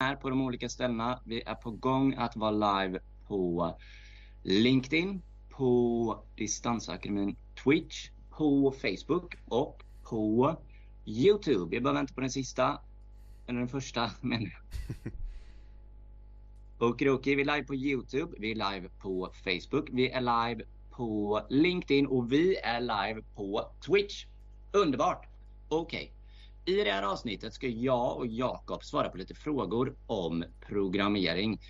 är på de olika ställena. Vi är på gång att vara live på LinkedIn, på Distansakademin Twitch, på Facebook och på Youtube. Jag bara väntar på den sista. Eller den första menar jag. Okidoki, vi är live på Youtube, vi är live på Facebook, vi är live på LinkedIn och vi är live på Twitch. Underbart! Okej. Okay. I det här avsnittet ska jag och Jakob svara på lite frågor om programmering.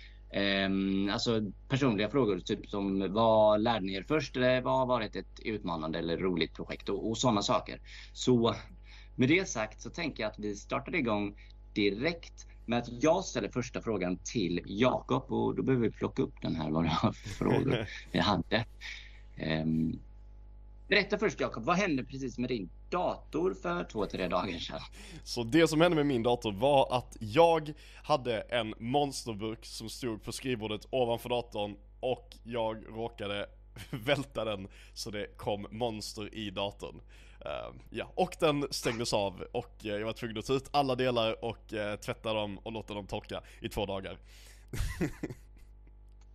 Um, alltså personliga frågor, typ som vad lärde ni er först? Eller vad har varit ett utmanande eller roligt projekt? Och, och sådana saker. Så med det sagt så tänker jag att vi startar igång direkt med att jag ställer första frågan till Jakob och då behöver vi plocka upp den här, vad det var för frågor vi hade. Um, berätta först Jakob, vad hände precis med din dator för två, tre dagar sedan? Så det som hände med min dator var att jag hade en monsterburk som stod på skrivbordet ovanför datorn och jag råkade välta den så det kom monster i datorn. Uh, ja, och den stängdes av och eh, jag var tvungen att ta ut alla delar och uh, tvätta dem och låta dem torka i två dagar.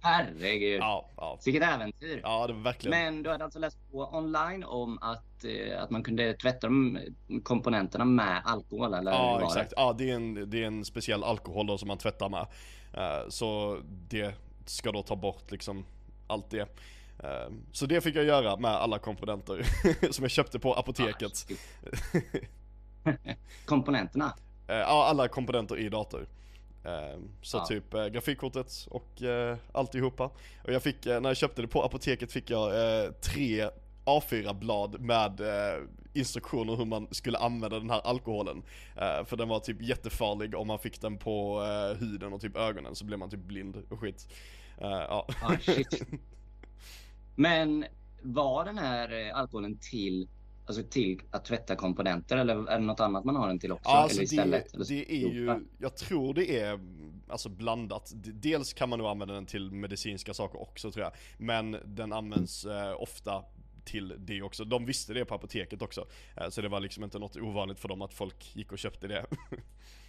Herregud. Ja, ja. Vilket äventyr. Ja, det var verkligen. Men du hade alltså läst på online om att, att man kunde tvätta de komponenterna med alkohol eller? Ja, exakt. Det? Ja, det är, en, det är en speciell alkohol då som man tvättar med. så det ska då ta bort liksom allt det. Ehm, så det fick jag göra med alla komponenter som jag köpte på apoteket. Komponenterna? Eh, ja, alla komponenter i dator. Ehm, så ja. typ eh, grafikkortet och eh, alltihopa. Och jag fick, när jag köpte det på apoteket fick jag tre A4-blad med instruktioner hur man skulle använda den här alkoholen. för den var typ jättefarlig om man fick den på huden och typ ögonen så blev man typ blind och skit. ja. Ah, shit. Men var den här eh, alkoholen till Alltså till att tvätta komponenter eller är det något annat man har den till också? Alltså eller istället? Det, det är ju, jag tror det är alltså blandat. Dels kan man nog använda den till medicinska saker också tror jag. Men den används eh, ofta till det också. De visste det på apoteket också. Eh, så det var liksom inte något ovanligt för dem att folk gick och köpte det.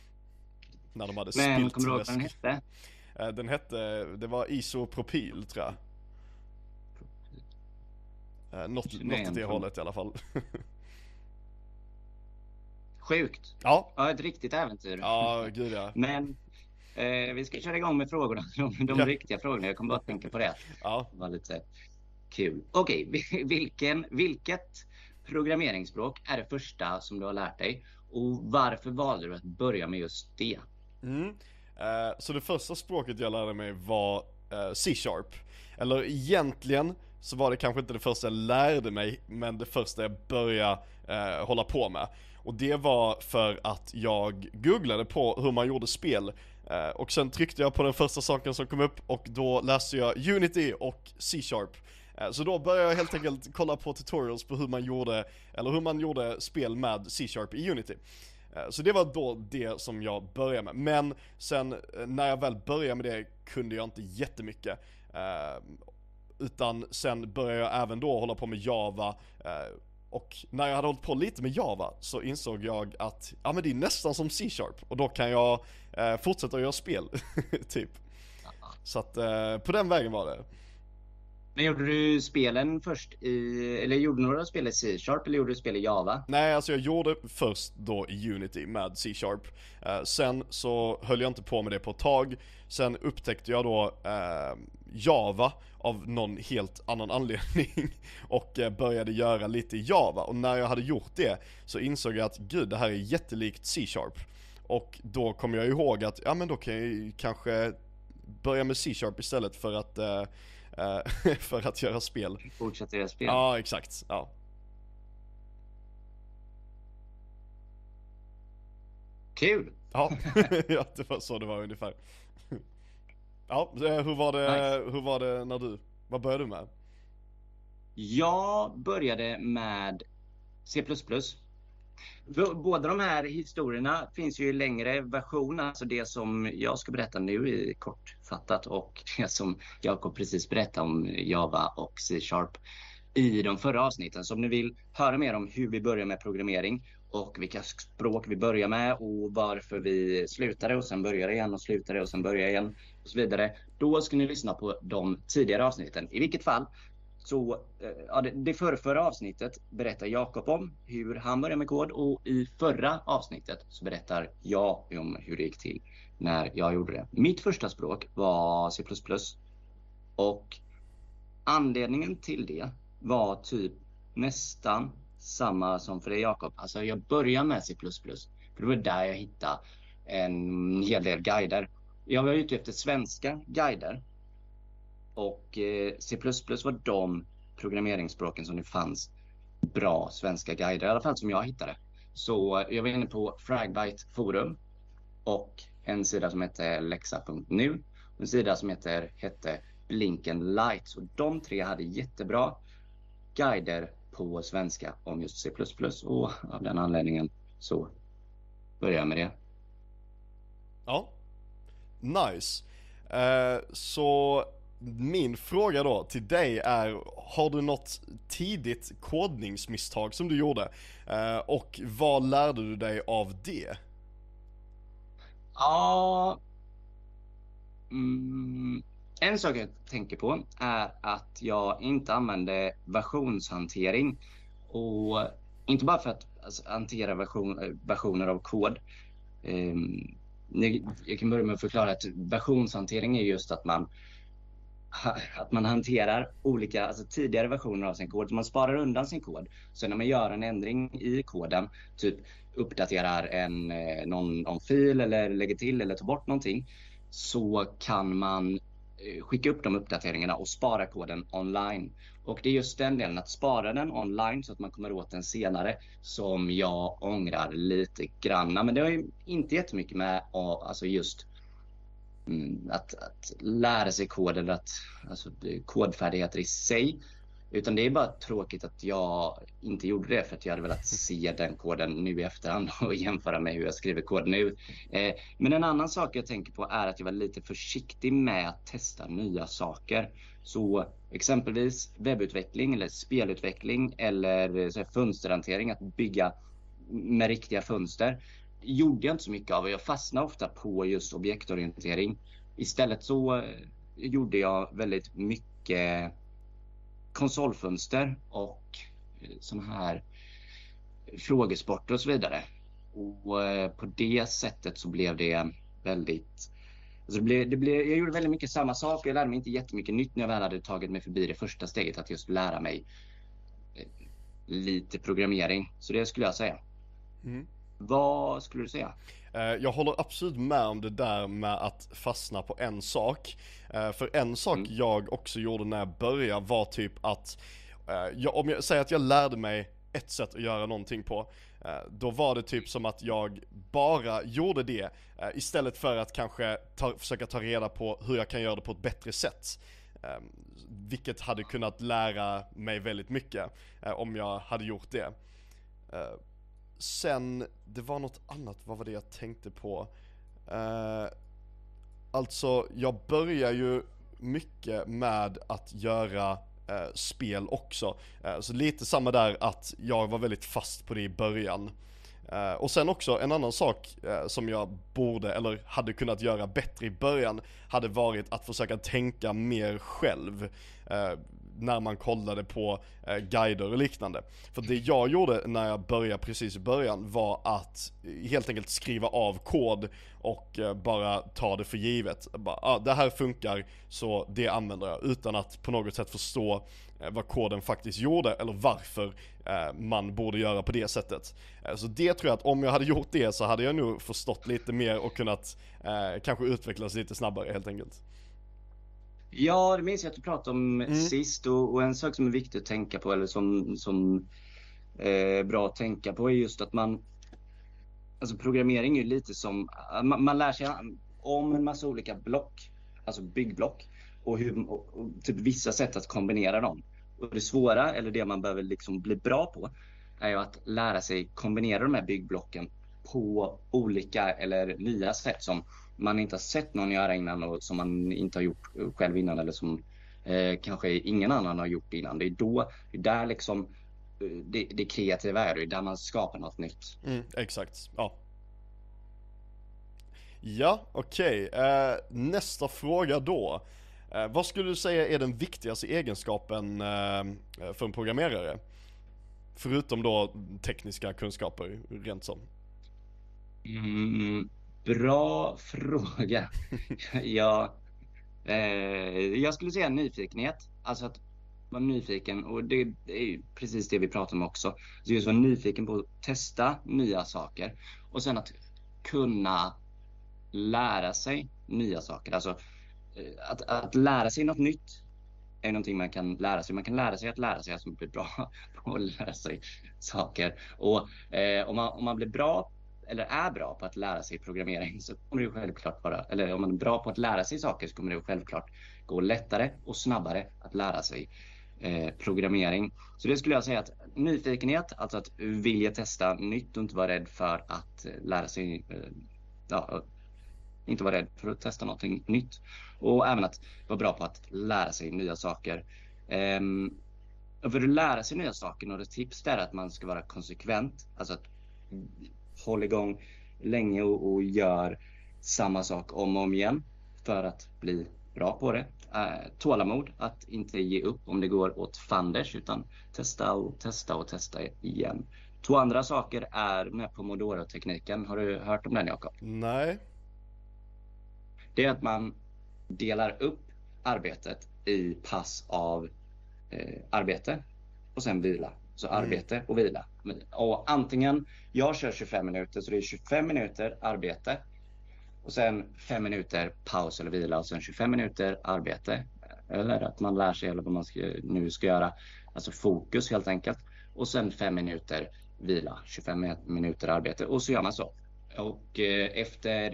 När de hade Men, spilt kommer du ihåg vad den hette? Eh, den hette, det var isopropyl tror jag. Eh, något, något åt det hållet i alla fall. Sjukt. Ja. Ja, ett riktigt äventyr. Ja, gud ja. Men eh, vi ska köra igång med frågorna. De, de ja. riktiga frågorna. Jag kommer bara att tänka på det. Ja. Det var lite kul. Okej, okay. vilken, vilket programmeringsspråk är det första som du har lärt dig? Och varför valde du att börja med just det? Mm. Eh, så det första språket jag lärde mig var eh, C-sharp. Eller egentligen så var det kanske inte det första jag lärde mig, men det första jag började eh, hålla på med. Och det var för att jag googlade på hur man gjorde spel. Eh, och sen tryckte jag på den första saken som kom upp och då läste jag Unity och C-sharp. Eh, så då började jag helt enkelt kolla på tutorials på hur man gjorde, eller hur man gjorde spel med C-sharp i Unity. Eh, så det var då det som jag började med. Men sen eh, när jag väl började med det kunde jag inte jättemycket. Eh, utan sen började jag även då hålla på med Java eh, och när jag hade hållit på lite med Java så insåg jag att, ja men det är nästan som C-sharp och då kan jag eh, fortsätta göra spel, typ. Så att eh, på den vägen var det. Men gjorde du spelen först i, eller gjorde du några spel i C-sharp eller gjorde du spel i Java? Nej, alltså jag gjorde först då i Unity med C-sharp. Eh, sen så höll jag inte på med det på ett tag. Sen upptäckte jag då eh, Java av någon helt annan anledning och eh, började göra lite Java. Och när jag hade gjort det så insåg jag att gud, det här är jättelikt C-sharp. Och då kom jag ihåg att, ja men då kan jag kanske börja med C-sharp istället för att eh, för att göra spel. Fortsätta göra spel? Ja, exakt. Ja. Kul! Ja, ja det var så det var ungefär. Ja, eh, hur var det, nice. hur var det när du, vad började du med? Jag började med C++ Båda de här historierna finns ju i längre version, alltså det som jag ska berätta nu i fattat och det som Jakob precis berättade om Java och C-sharp i de förra avsnitten. Så om ni vill höra mer om hur vi börjar med programmering och vilka språk vi börjar med och varför vi slutade och sen börjar igen och slutade och sen börjar igen och så vidare. Då ska ni lyssna på de tidigare avsnitten. I vilket fall så, eh, ja, det, det förra, avsnittet berättar Jakob om hur han började med kod och i förra avsnittet så berättar jag om hur det gick till när jag gjorde det. Mitt första språk var C++ och anledningen till det var typ nästan samma som för dig Jakob. Alltså jag började med C++. För det var där jag hittade en hel del guider. Jag var ute efter svenska guider. Och eh, C++ var de programmeringsspråken som det fanns bra svenska guider, i alla fall som jag hittade. Så jag var inne på Fragbite forum och en sida som heter lexa.nu och en sida som heter, hette Blinken Lights. Och de tre hade jättebra guider på svenska om just C++ och av den anledningen så börjar jag med det. Ja, nice. Uh, så min fråga då till dig är, har du något tidigt kodningsmisstag som du gjorde? Uh, och vad lärde du dig av det? Ja, mm, en sak jag tänker på är att jag inte använde versionshantering. Och inte bara för att alltså, hantera version, versioner av kod. Um, jag kan börja med att förklara att versionshantering är just att man att man hanterar olika, alltså tidigare versioner av sin kod. Man sparar undan sin kod. Så när man gör en ändring i koden, typ uppdaterar en, eh, någon, någon fil eller lägger till eller tar bort någonting, så kan man eh, skicka upp de uppdateringarna och spara koden online. Och det är just den delen, att spara den online så att man kommer åt den senare, som jag ångrar lite granna. Men det har ju inte jättemycket med alltså just att, att lära sig kod eller att, alltså kodfärdigheter i sig. Utan det är bara tråkigt att jag inte gjorde det för att jag hade velat se den koden nu i efterhand och jämföra med hur jag skriver kod nu. Eh, men en annan sak jag tänker på är att jag var lite försiktig med att testa nya saker. Så exempelvis webbutveckling eller spelutveckling eller så här, fönsterhantering, att bygga med riktiga fönster gjorde jag inte så mycket av. Jag fastnade ofta på just objektorientering. Istället så eh, gjorde jag väldigt mycket konsolfönster och eh, sådana här frågesporter och så vidare. Och eh, på det sättet så blev det väldigt Alltså det blev, det blev, jag gjorde väldigt mycket samma sak. Jag lärde mig inte jättemycket nytt när jag väl hade tagit mig förbi det första steget. Att just lära mig lite programmering. Så det skulle jag säga. Mm. Vad skulle du säga? Eh, jag håller absolut med om det där med att fastna på en sak. Eh, för en sak mm. jag också gjorde när jag började var typ att, eh, jag, om jag säger att jag lärde mig ett sätt att göra någonting på. Då var det typ som att jag bara gjorde det istället för att kanske ta, försöka ta reda på hur jag kan göra det på ett bättre sätt. Vilket hade kunnat lära mig väldigt mycket om jag hade gjort det. Sen, det var något annat, vad var det jag tänkte på? Eh, alltså, jag börjar ju mycket med att göra eh, spel också. Eh, så lite samma där att jag var väldigt fast på det i början. Eh, och sen också en annan sak eh, som jag borde, eller hade kunnat göra bättre i början, hade varit att försöka tänka mer själv. Eh, när man kollade på eh, guider och liknande. För det jag gjorde när jag började precis i början var att eh, helt enkelt skriva av kod och eh, bara ta det för givet. Bara, ah, det här funkar så det använder jag utan att på något sätt förstå eh, vad koden faktiskt gjorde eller varför eh, man borde göra på det sättet. Eh, så det tror jag att om jag hade gjort det så hade jag nog förstått lite mer och kunnat eh, kanske utvecklas lite snabbare helt enkelt. Ja, det minns jag att du pratade om mm. sist och, och, en sak som är viktig att tänka på eller som, som är eh, bra att tänka på är just att man Alltså programmering är ju lite som, man, man lär sig om en massa olika block, alltså byggblock och, hur, och, och typ vissa sätt att kombinera dem. Och det svåra, eller det man behöver liksom bli bra på, är ju att lära sig kombinera de här byggblocken på olika eller nya sätt som man inte har sett någon göra innan och som man inte har gjort själv innan eller som eh, kanske ingen annan har gjort innan. Det är då, det är där liksom det, det kreativa är det, där man skapar något nytt. Mm, exakt, ja. Ja, okej. Okay. Eh, nästa fråga då. Eh, vad skulle du säga är den viktigaste egenskapen eh, för en programmerare? Förutom då tekniska kunskaper, rent som. Mm, bra fråga. ja, eh, jag skulle säga nyfikenhet. Alltså att vara nyfiken och det, är är precis det vi pratar om också. Så just vara nyfiken på att testa nya saker och sen att kunna lära sig nya saker. Alltså eh, att, att lära sig något nytt är någonting man kan lära sig. Man kan lära sig att lära sig, alltså bli bra på att lära sig saker. Och eh, om, man, om man blir bra eller är bra på att lära sig programmering så kommer det självklart vara, eller om man är bra på att lära sig saker så kommer det självklart gå lättare och snabbare att lära sig eh, programmering. Så det skulle jag säga att nyfikenhet, alltså att vilja testa nytt och inte vara rädd för att eh, lära sig eh, ja, inte vara rädd för att testa någonting nytt. Och även att vara bra på att lära sig nya saker. Eh, för att lära sig nya saker, några tips där är att man ska vara konsekvent. Alltså att hålla igång länge och, och gör samma sak om och om igen för att bli bra på det. Uh, tålamod, att inte ge upp om det går åt fanders utan testa och testa och testa igen. Två andra saker är med pomodoro-tekniken. Har du hört om den Jakob? Nej, det är att man delar upp arbetet i pass av eh, arbete och sen vila. Så mm. arbete och vila. Och antingen, jag kör 25 minuter så det är 25 minuter arbete och sen 5 minuter paus eller vila och sen 25 minuter arbete. Eller att man lär sig eller vad man ska, nu ska göra. Alltså fokus helt enkelt. Och sen 5 minuter vila, 25 minuter arbete och så gör man så. Och eh, efter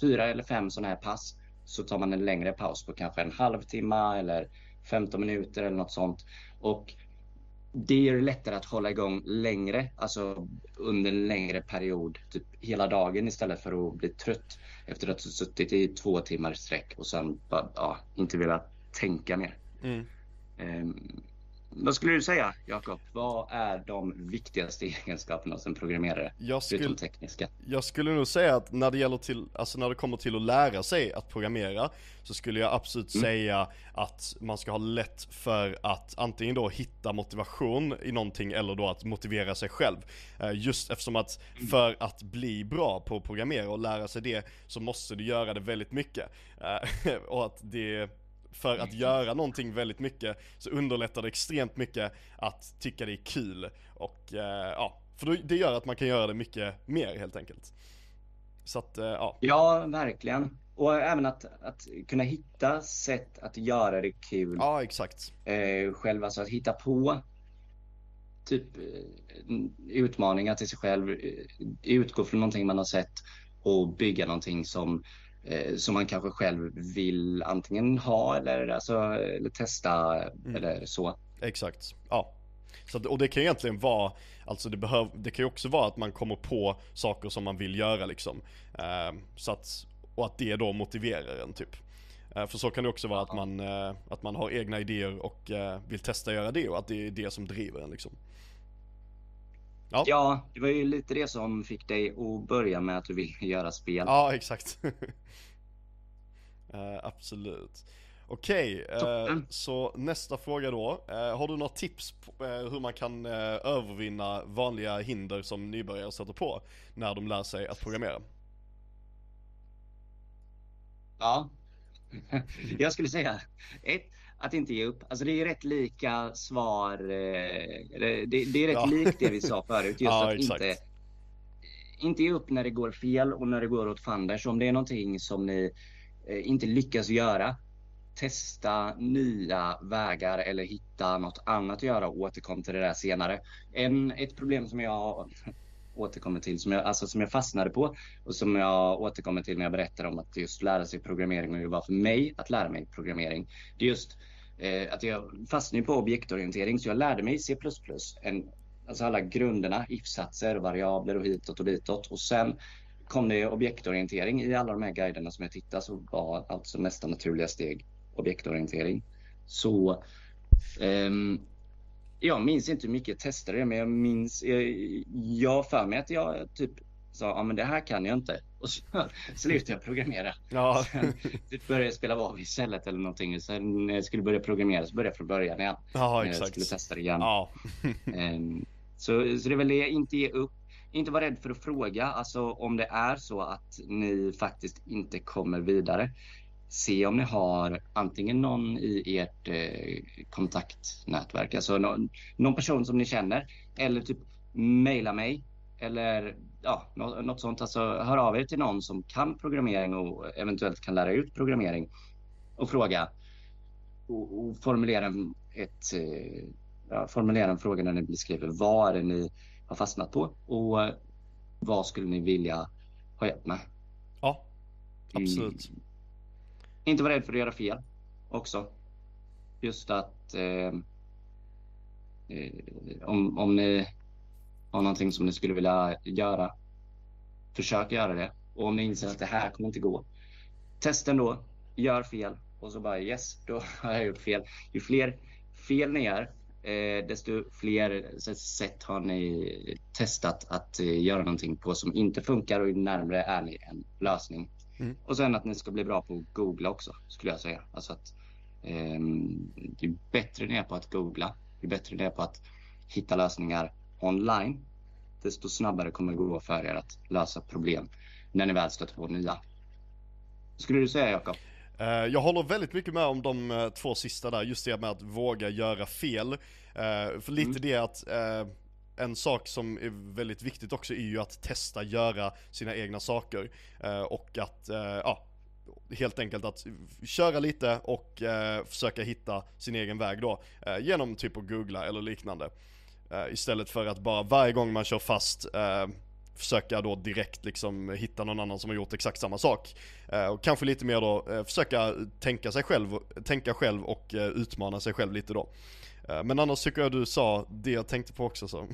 fyra eller fem sådana här pass så tar man en längre paus på kanske en halvtimme eller 15 minuter eller något sånt. Och det gör det lättare att hålla igång längre, alltså under en längre period, typ hela dagen istället för att bli trött efter att ha suttit i två timmar sträck och sen bara, ja, inte vilja tänka mer. Mm. Um, vad skulle du säga, Jakob? Vad är de viktigaste egenskaperna en programmerare? Jag skulle, förutom tekniska. Jag skulle nog säga att när det gäller till, alltså när det kommer till att lära sig att programmera så skulle jag absolut mm. säga att man ska ha lätt för att antingen då hitta motivation i någonting eller då att motivera sig själv. Eh, just eftersom att mm. för att bli bra på att programmera och lära sig det så måste du göra det väldigt mycket. Eh, och att det för att göra någonting väldigt mycket så underlättar det extremt mycket att tycka det är kul och eh, ja, för det gör att man kan göra det mycket mer helt enkelt. Så att, eh, ja. Ja, verkligen. Och även att, att kunna hitta sätt att göra det kul. Ja, exakt. Eh, själv, alltså att hitta på typ eh, utmaningar till sig själv, utgå från någonting man har sett och bygga någonting som som man kanske själv vill antingen ha eller, alltså, eller testa mm. eller så. Exakt, ja. Så att, och det kan egentligen vara, alltså det, behöv, det kan ju också vara att man kommer på saker som man vill göra liksom. Eh, så att, och att det då motiverar en typ. Eh, för så kan det också vara att man, eh, att man har egna idéer och eh, vill testa göra det och att det är det som driver en liksom. Ja. ja, det var ju lite det som fick dig att börja med att du ville göra spel. Ja, exakt. uh, absolut. Okej, okay, uh, så nästa fråga då. Uh, har du några tips på hur man kan övervinna vanliga hinder som nybörjare sätter på när de lär sig att programmera? Ja, jag skulle säga ett, att inte ge upp. Alltså det är rätt lika svar. Eh, det, det är rätt ja. likt det vi sa förut. Just ja, att inte, inte ge upp när det går fel och när det går åt fanders. Om det är någonting som ni eh, inte lyckas göra. Testa nya vägar eller hitta något annat att göra och återkom till det där senare. En, ett problem som jag återkommer till, som jag, alltså som jag fastnade på och som jag återkommer till när jag berättar om att just lära sig programmering och hur det var för mig att lära mig programmering. Det är just eh, att jag fastnade på objektorientering så jag lärde mig C++, en, alltså alla grunderna, if-satser, variabler och hitåt och ditåt och sen kom det objektorientering i alla de här guiderna som jag tittade så var alltså nästa naturliga steg objektorientering. Så um, jag minns inte hur mycket jag testade det, men jag minns, jag, jag för mig att jag typ sa, ja men det här kan jag inte. Och så slutade jag programmera. Ja. Sen typ började jag spela WoW istället eller någonting. Sen när jag skulle börja programmera så började jag från början igen. Ja, När jag exakt. skulle testa det igen. Ja. Ehm, så, så det är väl det, inte ge upp. Inte vara rädd för att fråga. Alltså om det är så att ni faktiskt inte kommer vidare. Se om ni har antingen någon i ert eh, kontaktnätverk, alltså någon, någon person som ni känner. Eller typ mejla mig. Eller ja, nå- något sånt. Alltså hör av er till någon som kan programmering och eventuellt kan lära ut programmering. Och fråga. Och, och formulera en- ett eh, ja, formulera en fråga när ni beskriver vad är det ni har fastnat på och vad skulle ni vilja ha hjälp med. ja, absolut. Mm. Inte vara rädd för att göra fel också. Just att eh, eh, om, om ni har någonting som ni skulle vilja göra, försök göra det. Och om ni inser att det här kommer inte gå, testa ändå, gör fel och så bara yes, då har jag gjort fel. Ju fler fel ni gör, eh, desto fler sätt har ni testat att eh, göra någonting på som inte funkar och ju närmare är ni en lösning. Mm. Och sen att ni ska bli bra på att googla också, skulle jag säga. Alltså att ehm, ju bättre ni är på att googla, ju bättre ni är på att hitta lösningar online, desto snabbare kommer det gå för er att lösa problem när ni väl stöter på nya. Skulle du säga Jakob? Eh, Jag håller väldigt mycket med om de eh, två sista där, just det med att våga göra fel. Eh, För lite Mm. det att eh, en sak som är väldigt viktigt också är ju att testa göra sina egna saker. Eh, Och att, eh, ja, helt enkelt att köra lite och eh, försöka hitta sin egen väg då. eh, Genom typ att googla eller liknande. Eh, Istället för att bara varje gång man kör fast eh, försöka då direkt liksom hitta någon annan som har gjort exakt samma sak. Eh, och kanske lite mer då eh, försöka tänka sig själv, tänka själv och eh, utmana sig själv lite då. Eh, men annars tycker jag du sa det jag tänkte på också så.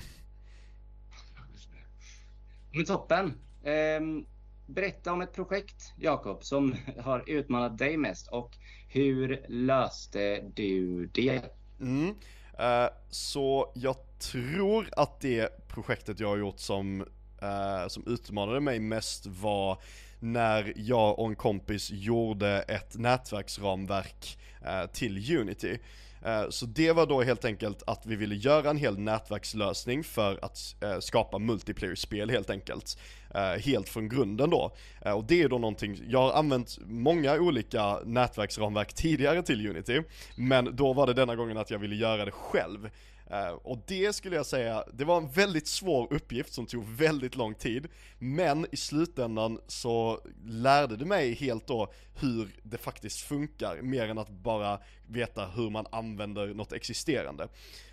Men toppen! Ehm, berätta om ett projekt, Jakob, som har utmanat dig mest och hur löste du det? Mm. Eh, så jag tror att det projektet jag har gjort som, eh, som utmanade mig mest var när jag och en kompis gjorde ett nätverksramverk eh, till Unity. Eh, så det var då helt enkelt att vi ville göra en hel nätverkslösning för att eh, skapa multiplayer-spel helt enkelt. Eh, helt från grunden då. Och det är då någonting, jag har använt många olika nätverksramverk tidigare till Unity, men då var det denna gången att jag ville göra det själv. Eh, och det skulle jag säga, det var en väldigt svår uppgift som tog väldigt lång tid. Men i slutändan så lärde det mig helt då hur det faktiskt funkar, mer än att bara veta hur man använder något existerande.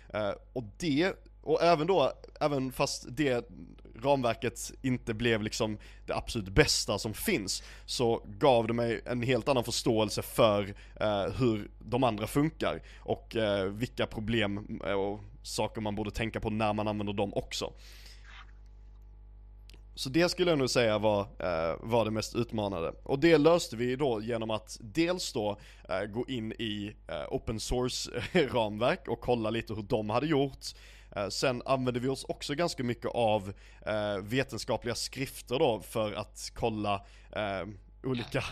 Eh, och det, och även då, även fast det ramverket inte blev liksom det absolut bästa som finns, så gav det mig en helt annan förståelse för eh, hur de andra funkar och eh, vilka problem eh, och saker man borde tänka på när man använder dem också. Så det skulle jag nog säga var, eh, var det mest utmanande. Och det löste vi då genom att dels då eh, gå in i eh, open source ramverk och kolla lite hur de hade gjort. Eh, sen använde vi oss också ganska mycket av eh, vetenskapliga skrifter då för att kolla eh, olika,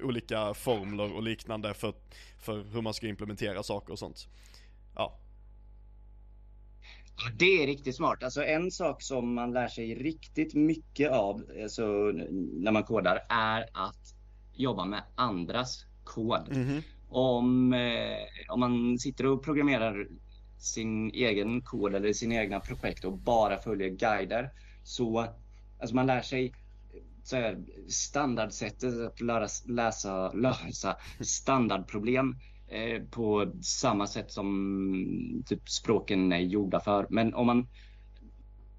olika formler och liknande för, för hur man ska implementera saker och sånt. Ja. Det är riktigt smart. Alltså en sak som man lär sig riktigt mycket av alltså, när man kodar är att jobba med andras kod. Mhm. Om, eh, om man sitter och programmerar sin egen kod eller sina egna projekt och bara följer guider så alltså man lär sig så här, standardsättet att lära, läsa, lösa standardproblem eh, på samma sätt som typ språken är gjorda för. Men om man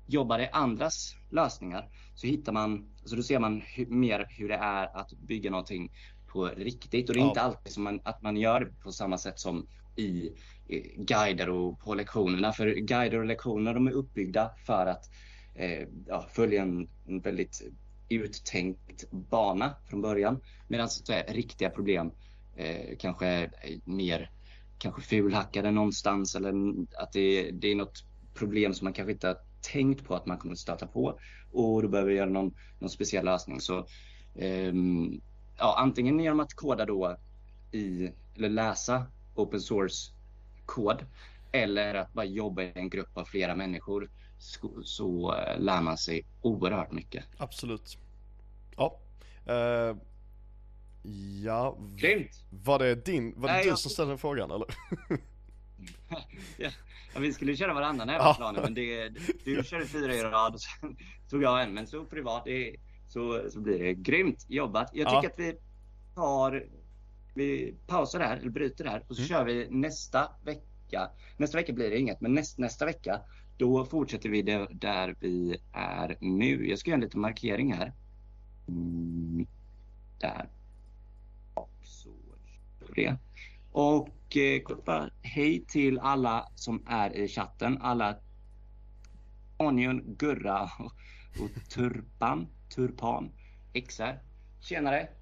jobbar i andras lösningar så hittar man, alltså då ser man hu- mer hur det är att bygga någonting på riktigt. Och det är Ja. inte alltid som man, att man gör det på samma sätt som i guider och på lektionerna. För guider och lektioner de är uppbyggda för att eh, ja, följa en, en väldigt uttänkt bana från början. Medan så här, riktiga problem eh, kanske är mer kanske fulhackade någonstans eller att det, det är något problem som man kanske inte har tänkt på att man kommer att stöta på och då behöver vi göra någon, någon speciell lösning. Så eh, ja, antingen genom att koda då i, eller läsa open source kod eller att bara jobba i en grupp av flera människor så, så uh, lär man sig oerhört mycket. Absolut. Ja. Uh, ja. Grymt! Var det din, var det Nej, du jag... som ställde frågan eller? ja, vi skulle köra varannan här på planen men det, du körde fyra i rad och sen tog jag en. Men så privat det, så, så blir det grymt jobbat. Jag tycker ja. att vi tar, vi pausar där, eller bryter där och så mm. kör vi nästa vecka. Nästa vecka blir det inget, men näst, nästa vecka då fortsätter vi det, där vi är nu. Jag ska göra en liten markering här. Mm, där. Så det. Och eh, hej till alla som är i chatten. Alla Onion, Gurra och, och Turpan, Turpan, XR. Tjenare!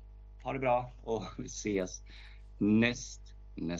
Ha det bra. Och vi ses näst, nästa